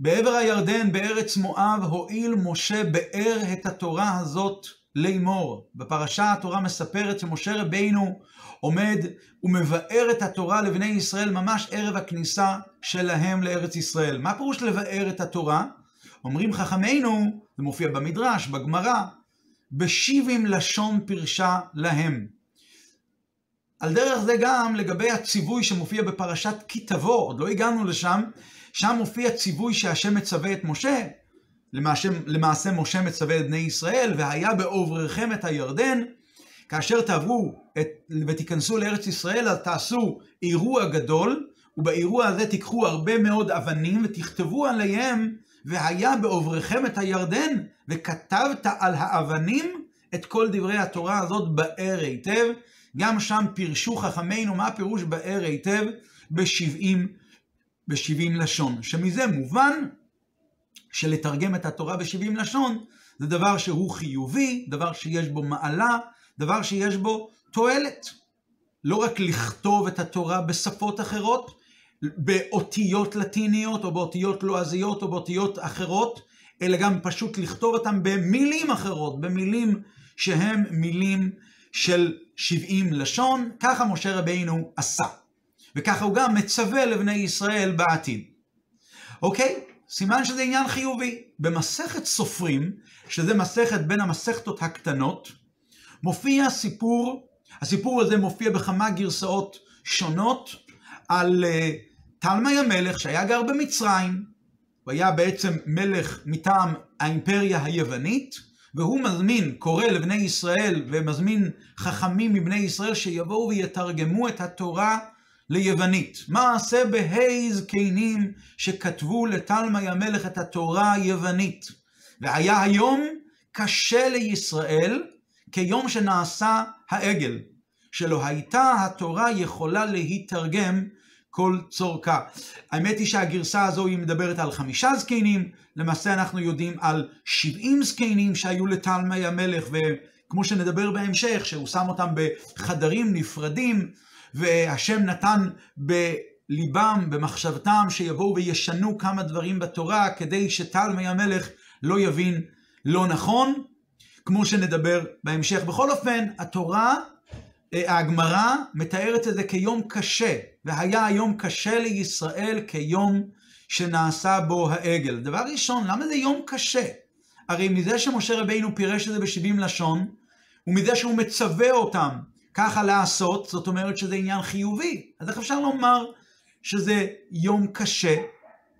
בעבר הירדן, בארץ מואב, הואיל משה באר את התורה הזאת לאמור. בפרשה התורה מספרת שמשה רבינו עומד ומבאר את התורה לבני ישראל ממש ערב הכניסה שלהם לארץ ישראל. מה פירוש לבאר את התורה? אומרים חכמינו, זה מופיע במדרש, בגמרא, בשיבים לשון פרשה להם. על דרך זה גם לגבי הציווי שמופיע בפרשת כי תבוא, עוד לא הגענו לשם, שם מופיע ציווי שהשם מצווה את משה, למעשה, למעשה משה מצווה את בני ישראל, והיה בעובריכם את הירדן, כאשר תעברו את, ותיכנסו לארץ ישראל, אז תעשו אירוע גדול, ובאירוע הזה תיקחו הרבה מאוד אבנים ותכתבו עליהם, והיה בעובריכם את הירדן, וכתבת על האבנים את כל דברי התורה הזאת באר היטב. גם שם פירשו חכמינו מה פירוש באר היטב בשבעים, בשבעים לשון. שמזה מובן שלתרגם את התורה בשבעים לשון זה דבר שהוא חיובי, דבר שיש בו מעלה, דבר שיש בו תועלת. לא רק לכתוב את התורה בשפות אחרות, באותיות לטיניות או באותיות לועזיות או באותיות אחרות, אלא גם פשוט לכתוב אותם במילים אחרות, במילים שהם מילים של 70 לשון, ככה משה רבינו עשה. וככה הוא גם מצווה לבני ישראל בעתיד. אוקיי? סימן שזה עניין חיובי. במסכת סופרים, שזה מסכת בין המסכתות הקטנות, מופיע סיפור, הסיפור הזה מופיע בכמה גרסאות שונות, על uh, תלמי המלך שהיה גר במצרים, הוא היה בעצם מלך מטעם האימפריה היוונית, והוא מזמין, קורא לבני ישראל ומזמין חכמים מבני ישראל שיבואו ויתרגמו את התורה ליוונית. מעשה בהי זקנים שכתבו לתלמי המלך את התורה היוונית. והיה היום קשה לישראל כיום שנעשה העגל, שלא הייתה התורה יכולה להתרגם כל צורכה. האמת היא שהגרסה הזו היא מדברת על חמישה זקנים, למעשה אנחנו יודעים על שבעים זקנים שהיו לתלמי המלך, וכמו שנדבר בהמשך, שהוא שם אותם בחדרים נפרדים, והשם נתן בליבם, במחשבתם, שיבואו וישנו כמה דברים בתורה, כדי שתלמי המלך לא יבין לא נכון, כמו שנדבר בהמשך. בכל אופן, התורה אה, הגמרא מתארת את זה כיום קשה, והיה היום קשה לישראל כיום שנעשה בו העגל. דבר ראשון, למה זה יום קשה? הרי מזה שמשה רבינו פירש את זה בשבעים לשון, ומזה שהוא מצווה אותם ככה לעשות, זאת אומרת שזה עניין חיובי. אז איך אפשר לומר שזה יום קשה,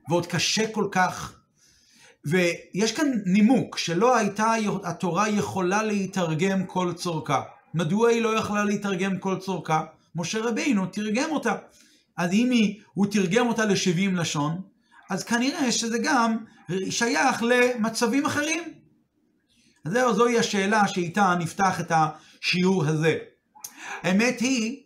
ועוד קשה כל כך? ויש כאן נימוק שלא הייתה התורה יכולה להתרגם כל צורכה. מדוע היא לא יכלה להתרגם כל צורכה? משה רבינו תרגם אותה. אז אם היא, הוא תרגם אותה ל-70 לשון, אז כנראה שזה גם שייך למצבים אחרים. אז זהו, זוהי השאלה שאיתה נפתח את השיעור הזה. האמת היא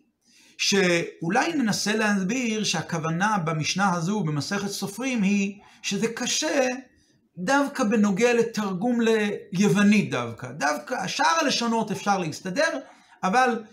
שאולי ננסה להסביר שהכוונה במשנה הזו, במסכת סופרים, היא שזה קשה דווקא בנוגע לתרגום ליוונית דווקא. דווקא, שאר הלשונות אפשר להסתדר, אבל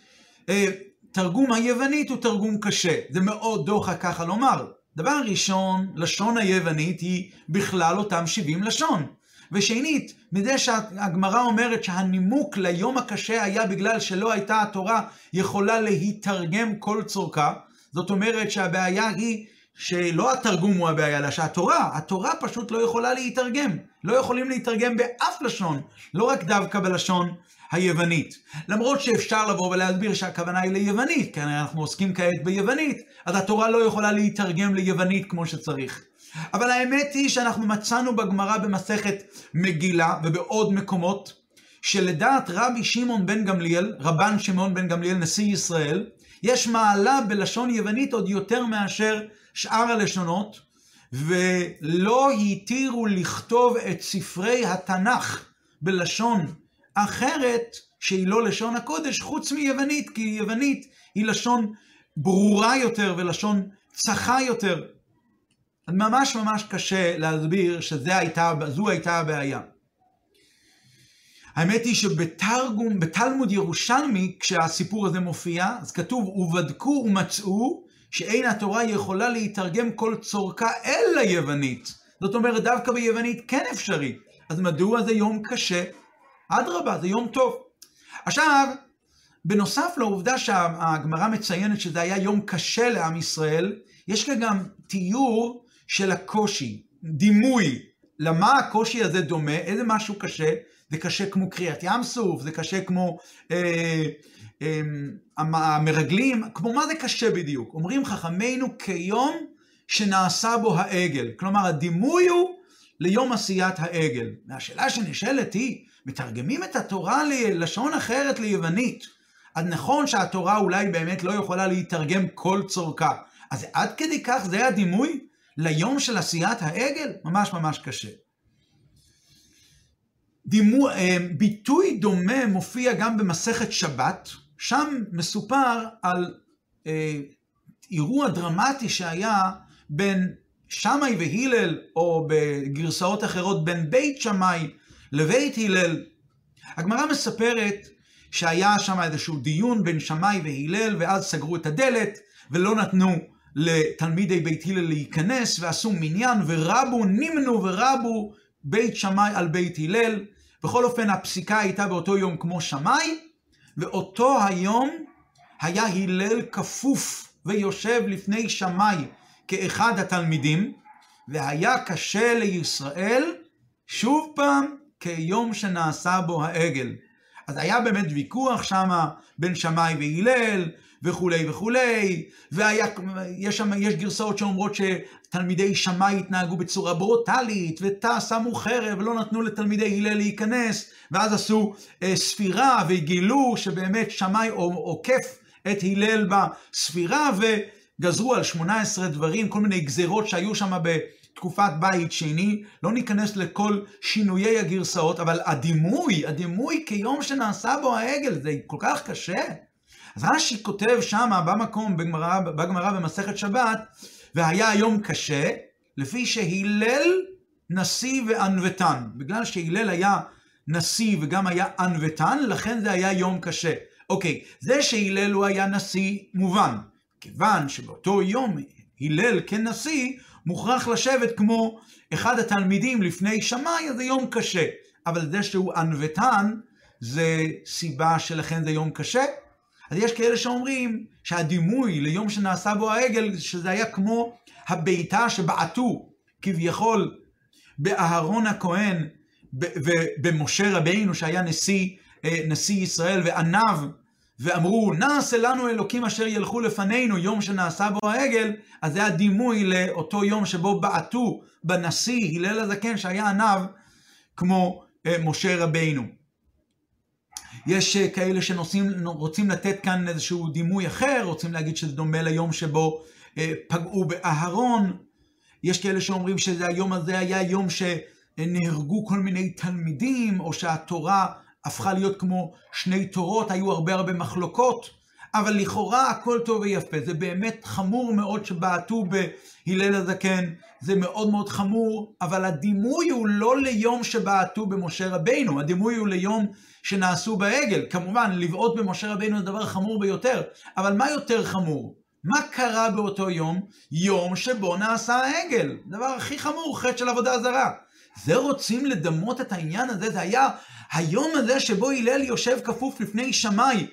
אה, תרגום היוונית הוא תרגום קשה. זה מאוד דוחה ככה לומר. דבר ראשון, לשון היוונית היא בכלל אותם 70 לשון. ושנית, מזה שהגמרא אומרת שהנימוק ליום הקשה היה בגלל שלא הייתה התורה יכולה להתרגם כל צורכה, זאת אומרת שהבעיה היא שלא התרגום הוא הבעיה, אלא שהתורה, התורה פשוט לא יכולה להתרגם. לא יכולים להתרגם באף לשון, לא רק דווקא בלשון היוונית. למרות שאפשר לבוא ולהסביר שהכוונה היא ליוונית, כי אנחנו עוסקים כעת ביוונית, אז התורה לא יכולה להתרגם ליוונית כמו שצריך. אבל האמת היא שאנחנו מצאנו בגמרא במסכת מגילה ובעוד מקומות, שלדעת רבי שמעון בן גמליאל, רבן שמעון בן גמליאל, נשיא ישראל, יש מעלה בלשון יוונית עוד יותר מאשר שאר הלשונות, ולא התירו לכתוב את ספרי התנ"ך בלשון אחרת, שהיא לא לשון הקודש, חוץ מיוונית, כי יוונית היא לשון ברורה יותר ולשון צחה יותר. ממש ממש קשה להסביר שזו הייתה, הייתה הבעיה. האמת היא שבתרגום, בתלמוד ירושלמי, כשהסיפור הזה מופיע, אז כתוב, ובדקו ומצאו שאין התורה יכולה להתרגם כל צורכה אל היוונית. זאת אומרת, דווקא ביוונית כן אפשרי. אז מדוע זה יום קשה? אדרבה, זה יום טוב. עכשיו, בנוסף לעובדה שהגמרא מציינת שזה היה יום קשה לעם ישראל, יש כאן גם תיאור של הקושי, דימוי. למה הקושי הזה דומה? איזה משהו קשה? זה קשה כמו קריאת ים סוף, זה קשה כמו אה, אה, המרגלים, כמו מה זה קשה בדיוק? אומרים חכמינו כיום שנעשה בו העגל. כלומר, הדימוי הוא ליום עשיית העגל. והשאלה שנשאלת היא, מתרגמים את התורה ללשון אחרת ליוונית. אז נכון שהתורה אולי באמת לא יכולה להתרגם כל צורכה. אז עד כדי כך זה הדימוי ליום של עשיית העגל? ממש ממש קשה. דימו, אה, ביטוי דומה מופיע גם במסכת שבת, שם מסופר על אה, אירוע דרמטי שהיה בין שמאי והלל, או בגרסאות אחרות בין בית שמאי לבית הלל. הגמרא מספרת שהיה שם איזשהו דיון בין שמאי והלל, ואז סגרו את הדלת, ולא נתנו לתלמידי בית הלל להיכנס, ועשו מניין, ורבו, נמנו ורבו בית שמאי על בית הלל. בכל אופן, הפסיקה הייתה באותו יום כמו שמאי, ואותו היום היה הלל כפוף ויושב לפני שמאי כאחד התלמידים, והיה קשה לישראל, שוב פעם, כיום שנעשה בו העגל. אז היה באמת ויכוח שמה בין שמאי והלל, וכולי וכולי, ויש שם, יש גרסאות שאומרות שתלמידי שמאי התנהגו בצורה ברוטלית, ותא שמו חרב ולא נתנו לתלמידי הלל להיכנס, ואז עשו אה, ספירה וגילו שבאמת שמאי עוקף את הלל בספירה, וגזרו על 18 דברים, כל מיני גזרות שהיו שם בתקופת בית שני, לא ניכנס לכל שינויי הגרסאות, אבל הדימוי, הדימוי כיום שנעשה בו העגל, זה כל כך קשה. אז רש"י כותב שמה במקום, בגמרא, בגמרא במסכת שבת, והיה היום קשה, לפי שהלל נשיא וענוותן. בגלל שהלל היה נשיא וגם היה ענוותן, לכן זה היה יום קשה. אוקיי, זה שהלל הוא היה נשיא מובן. כיוון שבאותו יום הלל כנשיא מוכרח לשבת כמו אחד התלמידים לפני שמאי, זה יום קשה. אבל זה שהוא ענוותן, זה סיבה שלכן זה יום קשה. אז יש כאלה שאומרים שהדימוי ליום שנעשה בו העגל, שזה היה כמו הבעיטה שבעטו כביכול באהרון הכהן ובמשה רבינו שהיה נשיא, אה, נשיא ישראל ועניו ואמרו נעשה לנו אלוקים אשר ילכו לפנינו יום שנעשה בו העגל אז זה הדימוי לאותו יום שבו בעטו בנשיא הלל הזקן שהיה עניו כמו אה, משה רבינו. יש אה, כאלה שרוצים לתת כאן איזשהו דימוי אחר, רוצים להגיד שזה דומה ליום שבו אה, פגעו באהרון. יש כאלה שאומרים שהיום הזה היה יום שנהרגו כל מיני תלמידים, או שהתורה הפכה להיות כמו שני תורות, היו הרבה הרבה מחלוקות. אבל לכאורה הכל טוב ויפה, זה באמת חמור מאוד שבעטו בהלל הזקן, זה מאוד מאוד חמור, אבל הדימוי הוא לא ליום שבעטו במשה רבינו, הדימוי הוא ליום שנעשו בעגל. כמובן, לבעוט במשה רבינו זה דבר חמור ביותר, אבל מה יותר חמור? מה קרה באותו יום? יום שבו נעשה העגל. דבר הכי חמור, חטא של עבודה זרה. זה רוצים לדמות את העניין הזה, זה היה היום הזה שבו הלל יושב כפוף לפני שמאי,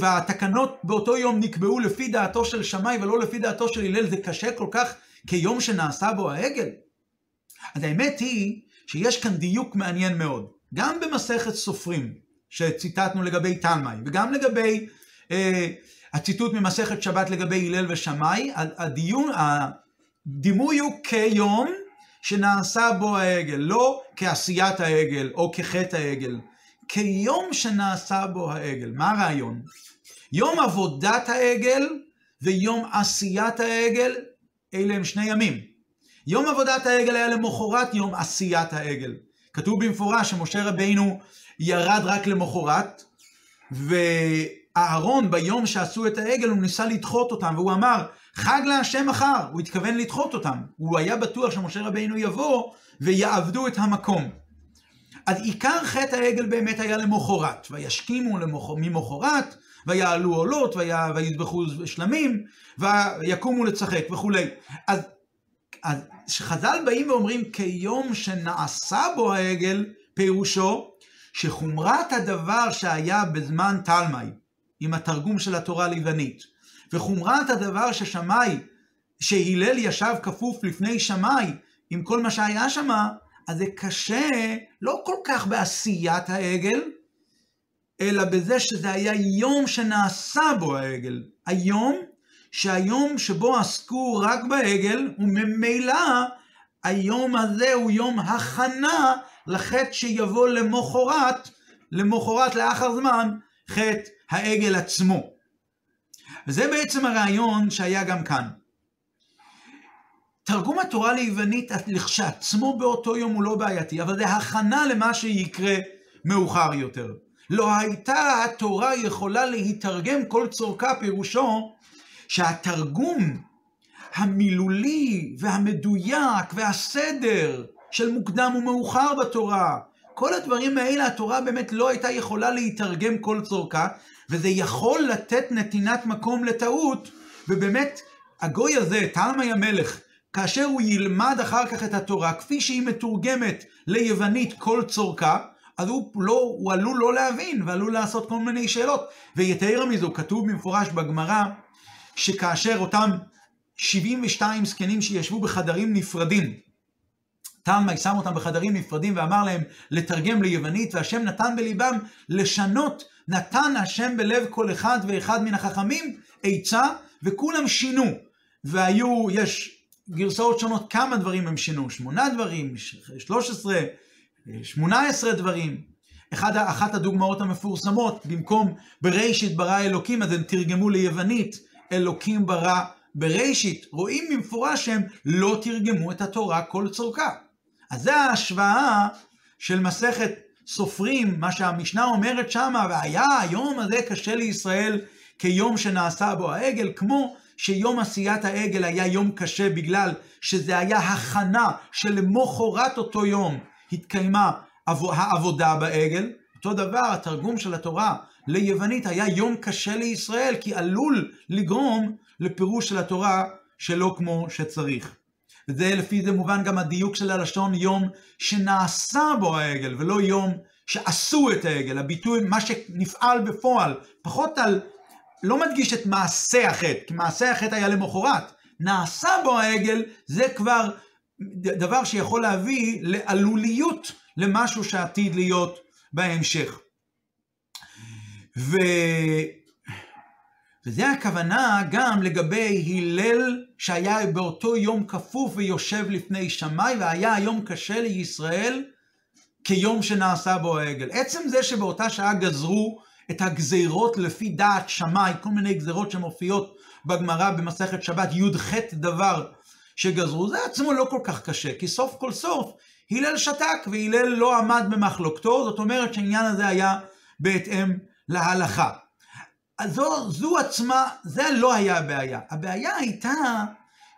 והתקנות באותו יום נקבעו לפי דעתו של שמאי ולא לפי דעתו של הלל, זה קשה כל כך כיום שנעשה בו העגל. אז האמת היא שיש כאן דיוק מעניין מאוד. גם במסכת סופרים, שציטטנו לגבי תלמי, וגם לגבי אה, הציטוט ממסכת שבת לגבי הלל ושמאי, הדיון, הדימוי הוא כיום שנעשה בו העגל, לא כעשיית העגל או כחטא העגל. כיום שנעשה בו העגל. מה הרעיון? יום עבודת העגל ויום עשיית העגל, אלה הם שני ימים. יום עבודת העגל היה למחרת יום עשיית העגל. כתוב במפורש שמשה רבינו ירד רק למחרת, ואהרון ביום שעשו את העגל הוא ניסה לדחות אותם, והוא אמר, חג להשם מחר, הוא התכוון לדחות אותם. הוא היה בטוח שמשה רבינו יבוא ויעבדו את המקום. אז עיקר חטא העגל באמת היה למחרת, וישכימו ממחרת, ויעלו עולות, ויזבחו שלמים, ויקומו לצחק וכולי. אז אז כשחז"ל באים ואומרים כיום שנעשה בו העגל, פירושו שחומרת הדבר שהיה בזמן תלמי, עם התרגום של התורה ליוונית, וחומרת הדבר ששמאי, שהלל ישב כפוף לפני שמאי, עם כל מה שהיה שם, אז זה קשה לא כל כך בעשיית העגל, אלא בזה שזה היה יום שנעשה בו העגל. היום, שהיום שבו עסקו רק בעגל, וממילא היום הזה הוא יום הכנה לחטא שיבוא למחרת, למחרת לאחר זמן, חטא העגל עצמו. וזה בעצם הרעיון שהיה גם כאן. תרגום התורה ליוונית לכשעצמו באותו יום הוא לא בעייתי, אבל זה הכנה למה שיקרה מאוחר יותר. לא הייתה התורה יכולה להתרגם כל צורכה פירושו שהתרגום המילולי והמדויק והסדר של מוקדם ומאוחר בתורה, כל הדברים האלה התורה באמת לא הייתה יכולה להתרגם כל צורכה, וזה יכול לתת נתינת מקום לטעות, ובאמת הגוי הזה, תלמי המלך, כאשר הוא ילמד אחר כך את התורה, כפי שהיא מתורגמת ליוונית כל צורכה, אז הוא, לא, הוא עלול לא להבין, ועלול לעשות כל מיני שאלות. ויתרה מזו, כתוב במפורש בגמרא, שכאשר אותם 72 זקנים שישבו בחדרים נפרדים, תלמי שם אותם בחדרים נפרדים ואמר להם לתרגם ליוונית, והשם נתן בליבם לשנות, נתן השם בלב כל אחד ואחד מן החכמים עצה, וכולם שינו. והיו, יש גרסאות שונות כמה דברים הם שינו, שמונה דברים, 13, 18 דברים. אחד, אחת הדוגמאות המפורסמות, במקום בראשית ברא אלוקים, אז הם תרגמו ליוונית, אלוקים ברא בראשית. רואים במפורש שהם לא תרגמו את התורה כל צורכה. אז זה ההשוואה של מסכת סופרים, מה שהמשנה אומרת שמה, והיה היום הזה קשה לישראל כיום שנעשה בו העגל, כמו שיום עשיית העגל היה יום קשה בגלל שזה היה הכנה שלמחרת אותו יום התקיימה העבודה בעגל. אותו דבר, התרגום של התורה ליוונית היה יום קשה לישראל, כי עלול לגרום לפירוש של התורה שלא כמו שצריך. וזה לפי זה מובן גם הדיוק של הלשון יום שנעשה בו העגל, ולא יום שעשו את העגל. הביטוי, מה שנפעל בפועל, פחות על לא מדגיש את מעשה החטא, כי מעשה החטא היה למחרת. נעשה בו העגל, זה כבר דבר שיכול להביא לעלוליות למשהו שעתיד להיות בהמשך. ו... וזה הכוונה גם לגבי הלל שהיה באותו יום כפוף ויושב לפני שמאי, והיה היום קשה לישראל כיום שנעשה בו העגל. עצם זה שבאותה שעה גזרו את הגזירות לפי דעת שמאי, כל מיני גזירות שמופיעות בגמרא במסכת שבת, י"ח דבר שגזרו, זה עצמו לא כל כך קשה, כי סוף כל סוף הלל שתק והלל לא עמד במחלוקתו, זאת אומרת שהעניין הזה היה בהתאם להלכה. אז זו, זו עצמה, זה לא היה הבעיה. הבעיה הייתה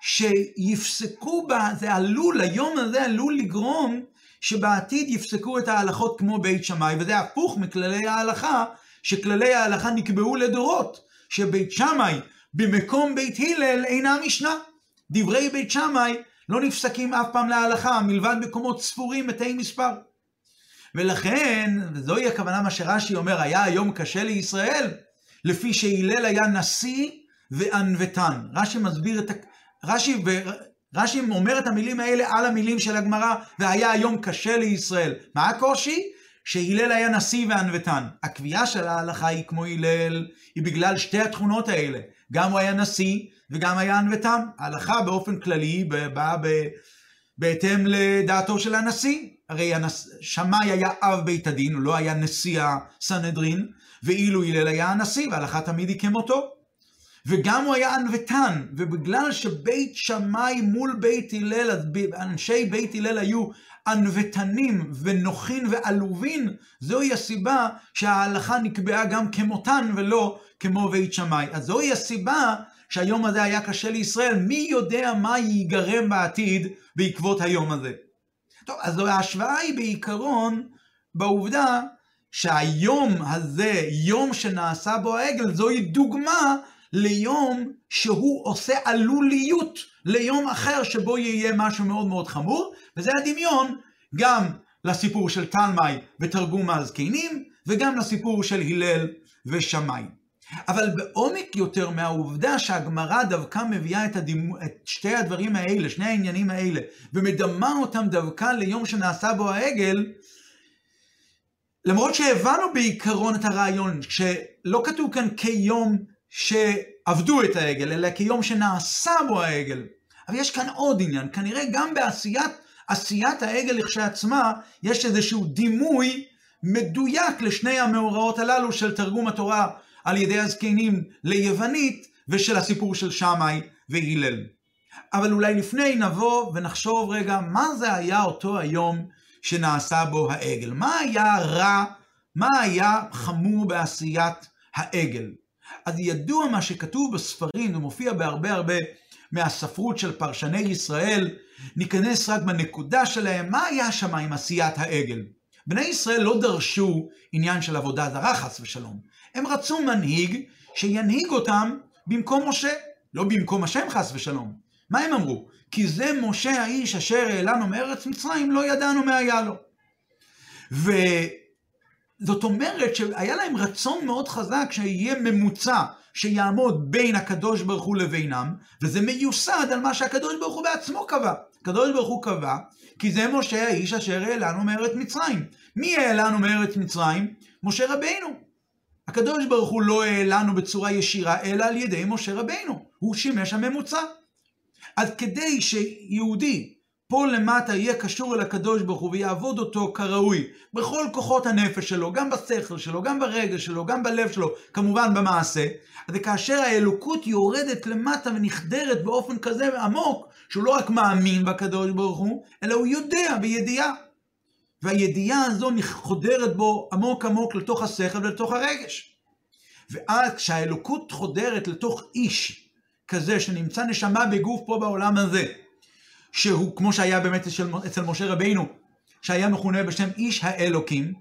שיפסקו בה, זה עלול, היום הזה עלול לגרום שבעתיד יפסקו את ההלכות כמו בית שמאי, וזה הפוך מכללי ההלכה שכללי ההלכה נקבעו לדורות, שבית שמאי במקום בית הלל אינה משנה. דברי בית שמאי לא נפסקים אף פעם להלכה, מלבד מקומות ספורים מתי מספר. ולכן, וזוהי הכוונה מה שרש"י אומר, היה היום קשה לישראל, לפי שהלל היה נשיא וענוותן. רש"י מסביר את ה... רש"י, ו... רש"י אומר את המילים האלה על המילים של הגמרא, והיה היום קשה לישראל. מה הקושי? שהלל היה נשיא וענוותן. הקביעה של ההלכה היא כמו הלל, היא בגלל שתי התכונות האלה. גם הוא היה נשיא וגם היה ענוותן. ההלכה באופן כללי באה בהתאם לדעתו של הנשיא. הרי הנס... שמאי היה אב בית הדין, הוא לא היה נשיא הסנהדרין, ואילו הלל היה הנשיא, וההלכה תמיד היא כמותו. וגם הוא היה ענוותן, ובגלל שבית שמאי מול בית הלל, אנשי בית הלל היו ענוותנים ונוחין ועלובין, זוהי הסיבה שההלכה נקבעה גם כמותן ולא כמו בית שמאי. אז זוהי הסיבה שהיום הזה היה קשה לישראל, מי יודע מה ייגרם בעתיד בעקבות היום הזה. טוב, אז ההשוואה היא בעיקרון בעובדה שהיום הזה, יום שנעשה בו העגל, זוהי דוגמה ליום שהוא עושה עלוליות ליום אחר שבו יהיה משהו מאוד מאוד חמור, וזה הדמיון גם לסיפור של תלמי בתרגום הזקנים, וגם לסיפור של הלל ושמאי. אבל בעומק יותר מהעובדה שהגמרא דווקא מביאה את, הדימו, את שתי הדברים האלה, שני העניינים האלה, ומדמה אותם דווקא ליום שנעשה בו העגל, למרות שהבנו בעיקרון את הרעיון, שלא כתוב כאן כיום שעבדו את העגל, אלא כיום שנעשה בו העגל. אבל יש כאן עוד עניין, כנראה גם בעשיית עשיית העגל לכשעצמה, יש איזשהו דימוי מדויק לשני המאורעות הללו של תרגום התורה על ידי הזקנים ליוונית ושל הסיפור של שמאי והלל. אבל אולי לפני נבוא ונחשוב רגע מה זה היה אותו היום שנעשה בו העגל. מה היה רע, מה היה חמור בעשיית העגל. אז ידוע מה שכתוב בספרים ומופיע בהרבה הרבה מהספרות של פרשני ישראל, ניכנס רק בנקודה שלהם, מה היה שם עם עשיית העגל. בני ישראל לא דרשו עניין של עבודה זרה חס ושלום. הם רצו מנהיג שינהיג אותם במקום משה, לא במקום השם חס ושלום. מה הם אמרו? כי זה משה האיש אשר העלנו מארץ מצרים, לא ידענו מה היה לו. וזאת אומרת שהיה להם רצון מאוד חזק שיהיה ממוצע שיעמוד בין הקדוש ברוך הוא לבינם, וזה מיוסד על מה שהקדוש ברוך הוא בעצמו קבע. הקדוש ברוך הוא קבע, כי זה משה האיש אשר העלנו מארץ מצרים. מי העלנו מארץ מצרים? משה רבינו. הקדוש ברוך הוא לא העלנו בצורה ישירה, אלא על ידי משה רבינו. הוא שימש הממוצע. אז כדי שיהודי פה למטה יהיה קשור אל הקדוש ברוך הוא ויעבוד אותו כראוי בכל כוחות הנפש שלו, גם בשכל שלו, גם ברגש שלו, גם בלב שלו, כמובן במעשה, אז כאשר האלוקות יורדת למטה ונחדרת באופן כזה עמוק, שהוא לא רק מאמין בקדוש ברוך הוא, אלא הוא יודע בידיעה. והידיעה הזו חודרת בו עמוק עמוק לתוך השכל ולתוך הרגש. ואז כשהאלוקות חודרת לתוך איש כזה שנמצא נשמה בגוף פה בעולם הזה, שהוא כמו שהיה באמת אצל, אצל משה רבינו, שהיה מכונה בשם איש האלוקים,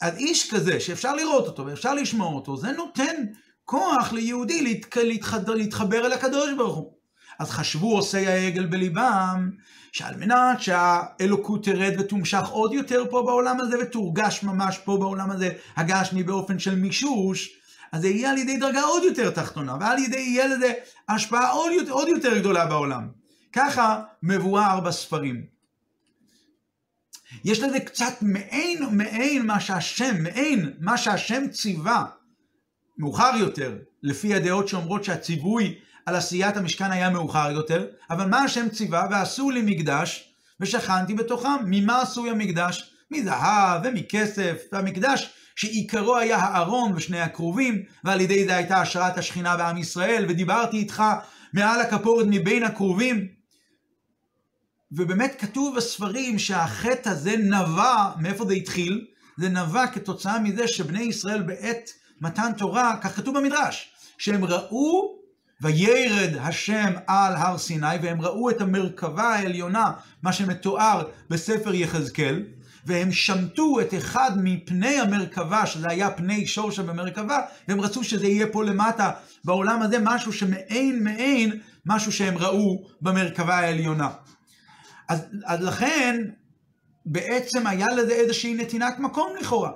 אז איש כזה שאפשר לראות אותו ואפשר לשמוע אותו, זה נותן כוח ליהודי להתח... להתחבר, אל הקדוש ברוך הוא. אז חשבו עושי העגל בליבם, שעל מנת שהאלוקות תרד ותומשך עוד יותר פה בעולם הזה ותורגש ממש פה בעולם הזה הגשמי באופן של מישוש, אז זה יהיה על ידי דרגה עוד יותר תחתונה, ועל ידי יהיה לזה השפעה עוד, עוד יותר גדולה בעולם. ככה מבואר בספרים. יש לזה קצת מעין, מעין מה שהשם, מעין מה שהשם ציווה, מאוחר יותר, לפי הדעות שאומרות שהציווי על עשיית המשכן היה מאוחר יותר, אבל מה השם ציווה? ועשו לי מקדש ושכנתי בתוכם. ממה עשוי המקדש? מזהב ומכסף, והמקדש שעיקרו היה הארון ושני הכרובים, ועל ידי זה הייתה השראת השכינה בעם ישראל, ודיברתי איתך מעל הכפורת מבין הכרובים. ובאמת כתוב בספרים שהחטא הזה נבע, מאיפה זה התחיל? זה נבע כתוצאה מזה שבני ישראל בעת מתן תורה, כך כתוב במדרש, שהם ראו וירד השם על הר סיני, והם ראו את המרכבה העליונה, מה שמתואר בספר יחזקאל, והם שמטו את אחד מפני המרכבה, שזה היה פני שור שבמרכבה, והם רצו שזה יהיה פה למטה, בעולם הזה, משהו שמעין מעין, משהו שהם ראו במרכבה העליונה. אז, אז לכן, בעצם היה לזה איזושהי נתינת מקום לכאורה.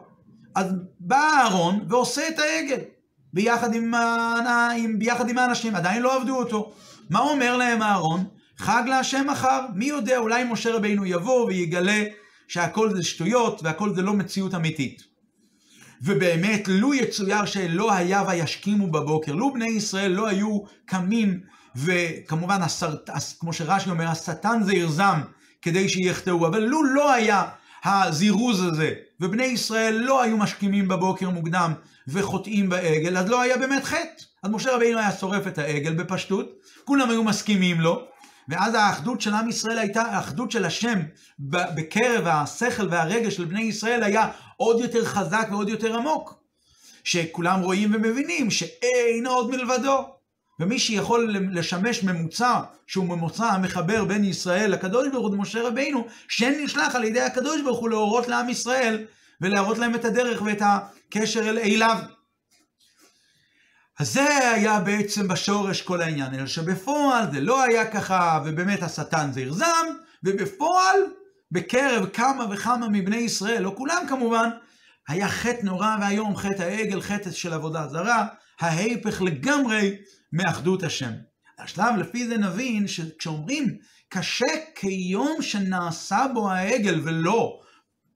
אז בא אהרון ועושה את העגל. ביחד עם, עם, ביחד עם האנשים, עדיין לא עבדו אותו. מה אומר להם אהרון? חג להשם מחר. מי יודע, אולי משה רבינו יבוא ויגלה שהכל זה שטויות והכל זה לא מציאות אמיתית. ובאמת, לו יצויר שלא היה וישכימו בבוקר, לו בני ישראל לא היו קמים, וכמובן, הסרט, כמו שרש"י אומר, השטן זה ירזם כדי שיחטאו, אבל לו לא היה הזירוז הזה, ובני ישראל לא היו משכימים בבוקר מוקדם וחוטאים בעגל, אז לא היה באמת חטא. אז משה רבינו היה שורף את העגל בפשטות, כולם היו מסכימים לו, ואז האחדות של עם ישראל הייתה, האחדות של השם בקרב השכל והרגש של בני ישראל היה עוד יותר חזק ועוד יותר עמוק. שכולם רואים ומבינים שאין עוד מלבדו. ומי שיכול לשמש ממוצע, שהוא ממוצע המחבר בין ישראל לקדוש ברוך הוא, משה רבינו, שנשלח על ידי הקדוש ברוך הוא להורות לעם ישראל ולהראות להם את הדרך ואת הקשר אל אליו. אז זה היה בעצם בשורש כל העניין, אלא שבפועל זה לא היה ככה, ובאמת השטן זה ירזם, ובפועל, בקרב כמה וכמה מבני ישראל, לא כולם כמובן, היה חטא נורא ואיום, חטא העגל, חטא של עבודה זרה, ההיפך לגמרי מאחדות השם. השלב לפי זה נבין שכשאומרים קשה כיום שנעשה בו העגל ולא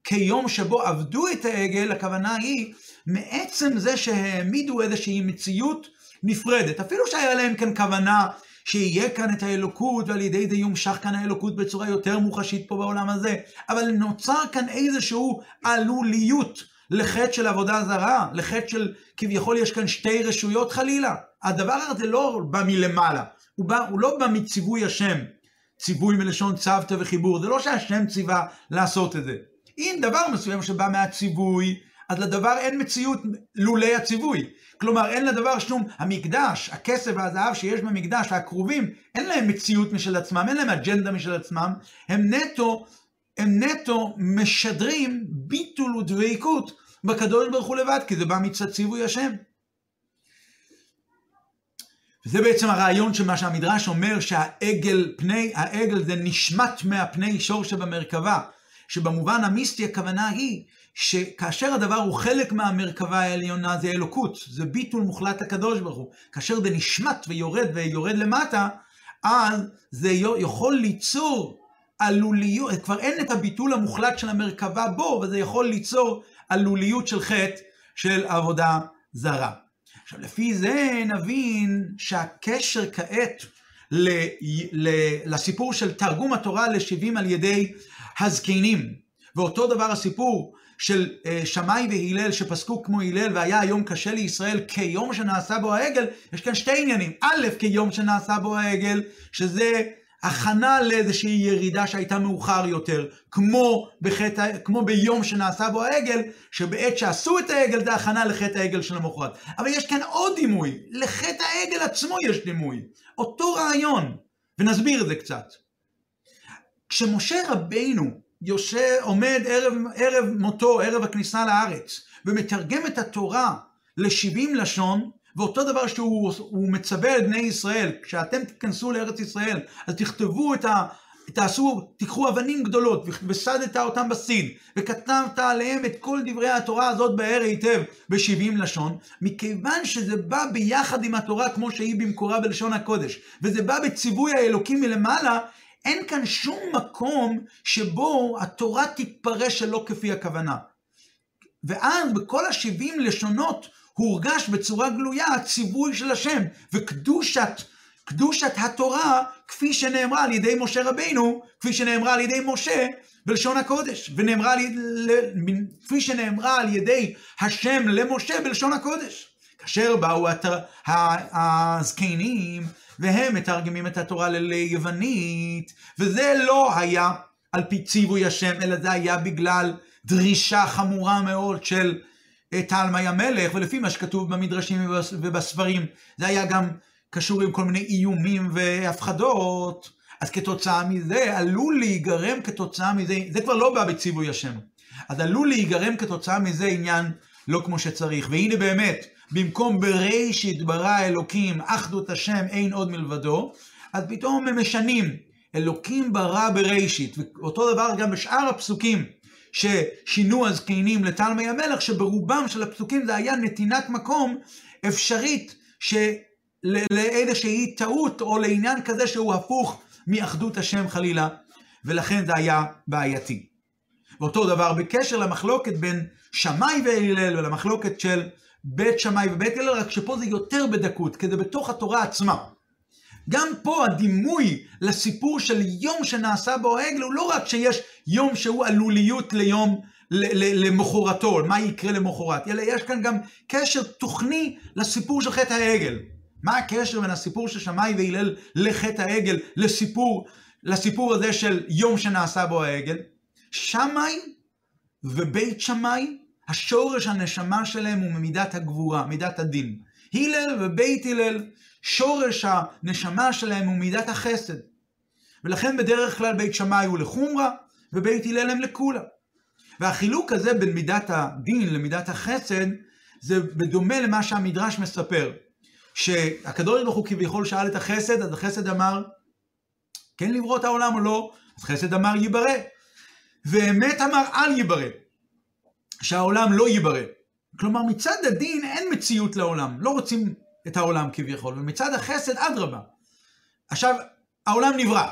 כיום שבו עבדו את העגל, הכוונה היא מעצם זה שהעמידו איזושהי מציאות נפרדת. אפילו שהיה להם כאן כוונה שיהיה כאן את האלוקות, ועל ידי זה יומשך כאן האלוקות בצורה יותר מוחשית פה בעולם הזה, אבל נוצר כאן איזשהו עלוליות לחטא של עבודה זרה, לחטא של כביכול יש כאן שתי רשויות חלילה. הדבר הזה לא בא מלמעלה, הוא, בא, הוא לא בא מציווי השם, ציווי מלשון צוותא וחיבור, זה לא שהשם ציווה לעשות את זה. אם דבר מסוים שבא מהציווי, אז לדבר אין מציאות לולי הציווי. כלומר, אין לדבר שום, המקדש, הכסף והזהב שיש במקדש, והכרובים, אין להם מציאות משל עצמם, אין להם אג'נדה משל עצמם, הם נטו, הם נטו משדרים ביטול ודבקות בקדוש ברוך הוא לבד, כי זה בא מצד ציווי השם. וזה בעצם הרעיון של מה שהמדרש אומר שהעגל, פני העגל זה נשמט מהפני שור שבמרכבה, שבמובן המיסטי הכוונה היא שכאשר הדבר הוא חלק מהמרכבה העליונה זה אלוקות, זה ביטול מוחלט לקדוש ברוך הוא. כאשר זה נשמט ויורד ויורד למטה, אז זה יכול ליצור עלוליות, כבר אין את הביטול המוחלט של המרכבה בו, וזה יכול ליצור עלוליות של חטא של עבודה זרה. עכשיו, לפי זה נבין שהקשר כעת ל, ל, לסיפור של תרגום התורה לשבעים על ידי הזקנים, ואותו דבר הסיפור של אה, שמאי והלל שפסקו כמו הלל והיה היום קשה לישראל כיום שנעשה בו העגל, יש כאן שתי עניינים. א', כיום שנעשה בו העגל, שזה הכנה לאיזושהי ירידה שהייתה מאוחר יותר, כמו, בחטא, כמו ביום שנעשה בו העגל, שבעת שעשו את העגל זה הכנה לחטא העגל של המחרת. אבל יש כאן עוד דימוי, לחטא העגל עצמו יש דימוי, אותו רעיון, ונסביר את זה קצת. כשמשה רבינו יושב, עומד ערב, ערב מותו, ערב הכניסה לארץ, ומתרגם את התורה לשבעים לשון, ואותו דבר שהוא מצווה על בני ישראל, כשאתם תיכנסו לארץ ישראל, אז תכתבו את ה... תעשו, תיקחו אבנים גדולות, וסדת אותם בסין, וכתבת עליהם את כל דברי התורה הזאת באר היטב בשבעים לשון, מכיוון שזה בא ביחד עם התורה כמו שהיא במקורה בלשון הקודש, וזה בא בציווי האלוקים מלמעלה, אין כאן שום מקום שבו התורה תתפרש שלא כפי הכוונה. ואז בכל השבעים לשונות הורגש בצורה גלויה הציווי של השם וקדושת קדושת התורה כפי שנאמרה על ידי משה רבינו, כפי שנאמרה על ידי משה בלשון הקודש, ונאמרה לי, כפי שנאמרה על ידי השם למשה בלשון הקודש. כאשר באו הזקנים והם מתרגמים את התורה ליוונית, וזה לא היה על פי ציווי השם, אלא זה היה בגלל דרישה חמורה מאוד של תלמי המלך, ולפי מה שכתוב במדרשים ובספרים, זה היה גם קשור עם כל מיני איומים והפחדות, אז כתוצאה מזה עלול להיגרם כתוצאה מזה, זה כבר לא בא בציווי השם, אז עלול להיגרם כתוצאה מזה עניין לא כמו שצריך, והנה באמת, במקום בראשית ברא אלוקים, אחדות השם אין עוד מלבדו, אז פתאום הם משנים, אלוקים ברא בראשית, ואותו דבר גם בשאר הפסוקים. ששינו הזקנים לתלמי המלך, שברובם של הפסוקים זה היה נתינת מקום אפשרית לאיזושהי טעות או לעניין כזה שהוא הפוך מאחדות השם חלילה, ולכן זה היה בעייתי. ואותו דבר בקשר למחלוקת בין שמאי והלל ולמחלוקת של בית שמאי ובית הלל, רק שפה זה יותר בדקות, כי זה בתוך התורה עצמה. גם פה הדימוי לסיפור של יום שנעשה בו העגל הוא לא רק שיש יום שהוא עלוליות ליום למחרתו, מה יקרה למחרת, אלא יש כאן גם קשר תוכני לסיפור של חטא העגל. מה הקשר בין הסיפור של שמאי והלל לחטא העגל לסיפור, לסיפור הזה של יום שנעשה בו העגל? שמאי ובית שמאי, השורש הנשמה שלהם הוא ממידת הגבורה, מידת הדין. הלל ובית הלל שורש הנשמה שלהם הוא מידת החסד. ולכן בדרך כלל בית שמאי הוא לחומרה, ובית הלל הם לקולה. והחילוק הזה בין מידת הדין למידת החסד, זה בדומה למה שהמדרש מספר. שהקדוש ברוך הוא כביכול שאל את החסד, אז החסד אמר, כן לברוא את העולם או לא? אז חסד אמר ייברא. ואמת אמר אל ייברא. שהעולם לא ייברא. כלומר, מצד הדין אין מציאות לעולם. לא רוצים את העולם כביכול, ומצד החסד, אדרבה. עכשיו, העולם נברא.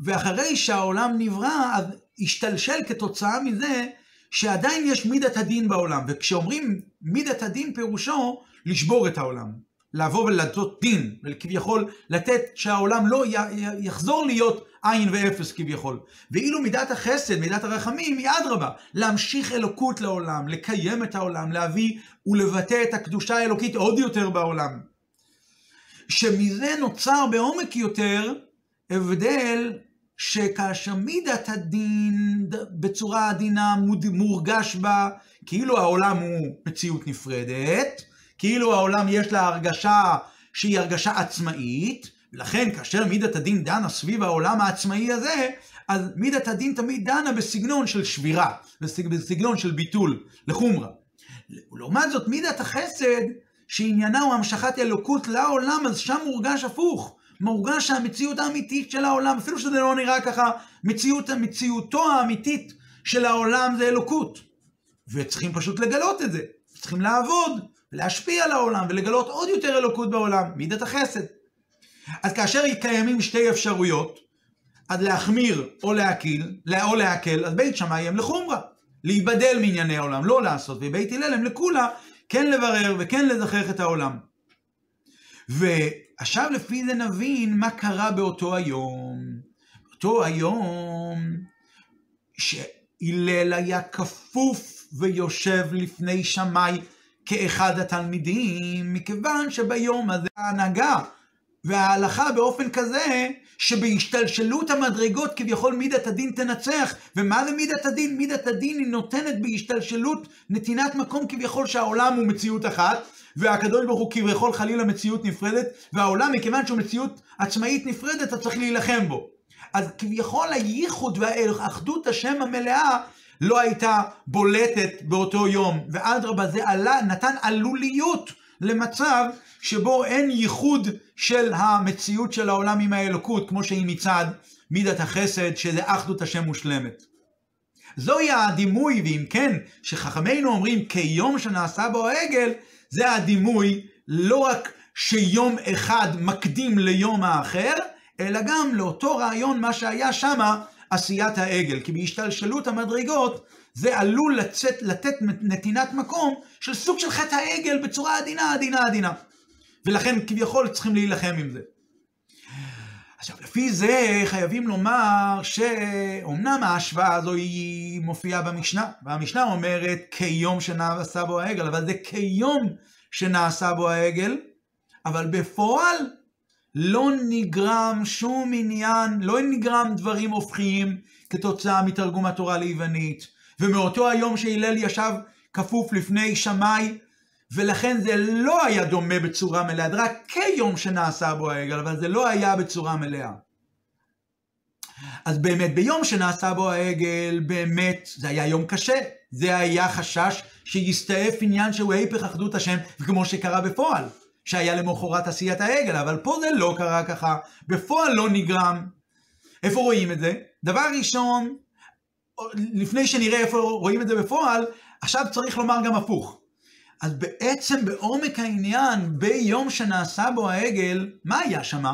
ואחרי שהעולם נברא, אז השתלשל כתוצאה מזה שעדיין יש מידת הדין בעולם. וכשאומרים מידת הדין פירושו לשבור את העולם. לבוא ולתות דין, וכביכול לתת שהעולם לא יחזור להיות עין ואפס כביכול. ואילו מידת החסד, מידת הרחמים, היא אדרבה, להמשיך אלוקות לעולם, לקיים את העולם, להביא ולבטא את הקדושה האלוקית עוד יותר בעולם. שמזה נוצר בעומק יותר הבדל שכאשר מידת הדין בצורה עדינה מורגש בה, כאילו העולם הוא מציאות נפרדת, כאילו העולם יש לה הרגשה שהיא הרגשה עצמאית, ולכן כאשר מידת הדין דנה סביב העולם העצמאי הזה, אז מידת הדין תמיד דנה בסגנון של שבירה, בסגנון של ביטול, לחומרה. לעומת זאת, מידת החסד, שעניינה הוא המשכת אלוקות לעולם, אז שם מורגש הפוך. מורגש שהמציאות האמיתית של העולם, אפילו שזה לא נראה ככה, מציאות, מציאותו האמיתית של העולם זה אלוקות. וצריכים פשוט לגלות את זה. צריכים לעבוד, ולהשפיע על העולם, ולגלות עוד יותר אלוקות בעולם, מידת החסד. אז כאשר קיימים שתי אפשרויות, אז להחמיר או להקיל, או להקל, אז בית שמאי הם לחומרה. להיבדל מענייני העולם, לא לעשות, ובית הלל הם לכולה, כן לברר וכן לזכח את העולם. ועכשיו לפי זה נבין מה קרה באותו היום. באותו היום שהלל היה כפוף ויושב לפני שמאי כאחד התלמידים, מכיוון שביום הזה ההנהגה וההלכה באופן כזה שבהשתלשלות המדרגות כביכול מידת הדין תנצח. ומה זה מידת הדין? מידת הדין היא נותנת בהשתלשלות נתינת מקום כביכול שהעולם הוא מציאות אחת, והקדוש ברוך הוא כביכול חלילה מציאות נפרדת, והעולם מכיוון שהוא מציאות עצמאית נפרדת, אתה צריך להילחם בו. אז כביכול הייחוד והאחדות השם המלאה לא הייתה בולטת באותו יום, ואדרבה זה עלה, נתן עלוליות למצב שבו אין ייחוד של המציאות של העולם עם האלוקות, כמו שהיא מצד מידת החסד, שזה אחדות השם מושלמת. זוהי הדימוי, ואם כן, שחכמינו אומרים כיום שנעשה בו העגל, זה הדימוי לא רק שיום אחד מקדים ליום האחר, אלא גם לאותו רעיון מה שהיה שמה עשיית העגל. כי בהשתלשלות המדרגות זה עלול לצאת, לתת נתינת מקום של סוג של חטא העגל בצורה עדינה, עדינה, עדינה. ולכן כביכול צריכים להילחם עם זה. עכשיו, לפי זה חייבים לומר שאומנם ההשוואה הזו היא מופיעה במשנה, והמשנה אומרת כיום שנעשה בו העגל, אבל זה כיום שנעשה בו העגל, אבל בפועל לא נגרם שום עניין, לא נגרם דברים הופכיים כתוצאה מתרגום התורה ליוונית. ומאותו היום שהלל ישב כפוף לפני שמאי, ולכן זה לא היה דומה בצורה מלאה, רק כיום שנעשה בו העגל, אבל זה לא היה בצורה מלאה. אז באמת, ביום שנעשה בו העגל, באמת, זה היה יום קשה. זה היה חשש שיסתעף עניין שהוא היפך אחדות השם, כמו שקרה בפועל. שהיה למחרת עשיית העגל, אבל פה זה לא קרה ככה, בפועל לא נגרם. איפה רואים את זה? דבר ראשון, לפני שנראה איפה רואים את זה בפועל, עכשיו צריך לומר גם הפוך. אז בעצם בעומק העניין, ביום שנעשה בו העגל, מה היה שמה?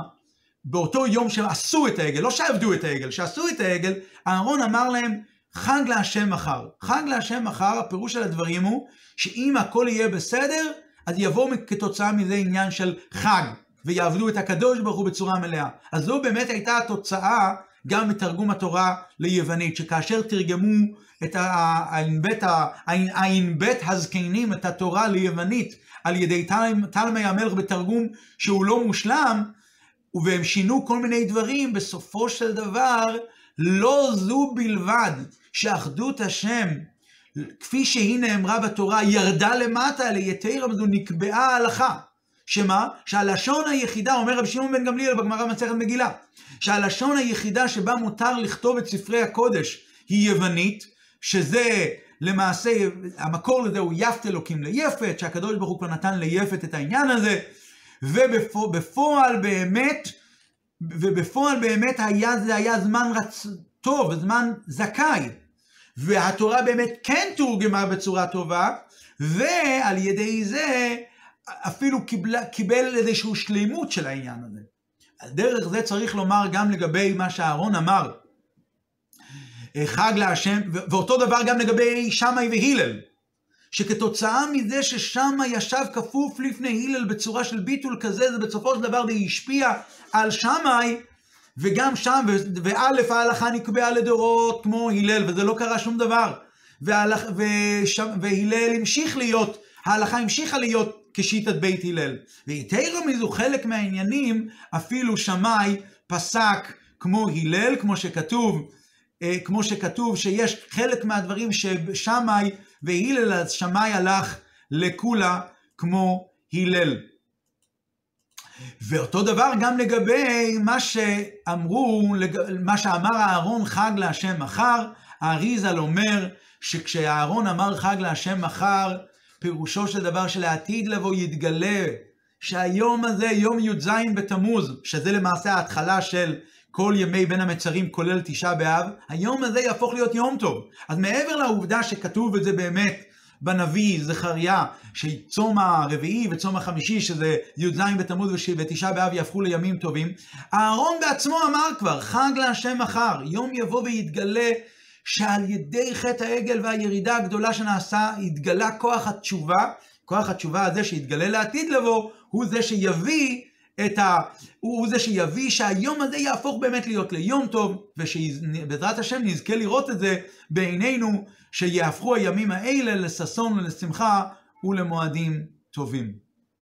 באותו יום שעשו את העגל, לא שעבדו את העגל, שעשו את העגל, אהרון אמר להם, חג להשם מחר. חג להשם מחר, הפירוש של הדברים הוא, שאם הכל יהיה בסדר, אז יבוא כתוצאה מזה עניין של חג, ויעבדו את הקדוש ברוך הוא בצורה מלאה. אז זו באמת הייתה התוצאה גם בתרגום התורה ליוונית, שכאשר תרגמו את הע"ב הזקנים, את התורה ליוונית, על ידי תלמי המלך בתרגום שהוא לא מושלם, והם שינו כל מיני דברים, בסופו של דבר, לא זו בלבד שאחדות השם כפי שהיא נאמרה בתורה, ירדה למטה ליתר זו נקבעה ההלכה. שמה? שהלשון היחידה, אומר רב שמעון בן גמליאל בגמרא במסכת מגילה, שהלשון היחידה שבה מותר לכתוב את ספרי הקודש היא יוונית, שזה למעשה, המקור לזה הוא יפת אלוקים ליפת, שהקדוש ברוך הוא כבר נתן ליפת את העניין הזה, ובפועל באמת, ובפועל באמת היה, זה היה זמן רצ... טוב, זמן זכאי. והתורה באמת כן תורגמה בצורה טובה, ועל ידי זה אפילו קיבל, קיבל איזושהי שלימות של העניין הזה. על דרך זה צריך לומר גם לגבי מה שאהרון אמר, חג להשם, ואותו דבר גם לגבי שמאי והילל, שכתוצאה מזה ששמאי ישב כפוף לפני הלל בצורה של ביטול כזה, זה בסופו של דבר זה השפיע על שמאי, וגם שם, וא' ההלכה נקבעה לדורות כמו הלל, וזה לא קרה שום דבר. והלכ... ושם... והלל המשיך להיות, ההלכה המשיכה להיות כשיטת בית הלל. ויתרה מזו חלק מהעניינים, אפילו שמאי פסק כמו הלל, כמו שכתוב, אה, כמו שכתוב שיש חלק מהדברים ששמאי והלל, אז שמאי הלך לקולה כמו הלל. ואותו דבר גם לגבי מה שאמרו, מה שאמר אהרון חג להשם מחר, האריזל אומר שכשאהרון אמר חג להשם מחר, פירושו של דבר שלעתיד לבוא יתגלה שהיום הזה, יום י"ז בתמוז, שזה למעשה ההתחלה של כל ימי בין המצרים, כולל תשעה באב, היום הזה יהפוך להיות יום טוב. אז מעבר לעובדה שכתוב את זה באמת בנביא זכריה, שצום הרביעי וצום החמישי, שזה י"ז בתמוז ותשעה באב יהפכו לימים טובים, אהרון בעצמו אמר כבר, חג להשם מחר, יום יבוא ויתגלה שעל ידי חטא העגל והירידה הגדולה שנעשה, התגלה כוח התשובה, כוח התשובה הזה שהתגלה לעתיד לבוא, הוא זה שיביא את ה... הוא זה שיביא שהיום הזה יהפוך באמת להיות ליום טוב, ושבעזרת השם נזכה לראות את זה בעינינו, שיהפכו הימים האלה לששון ולשמחה ולמועדים טובים.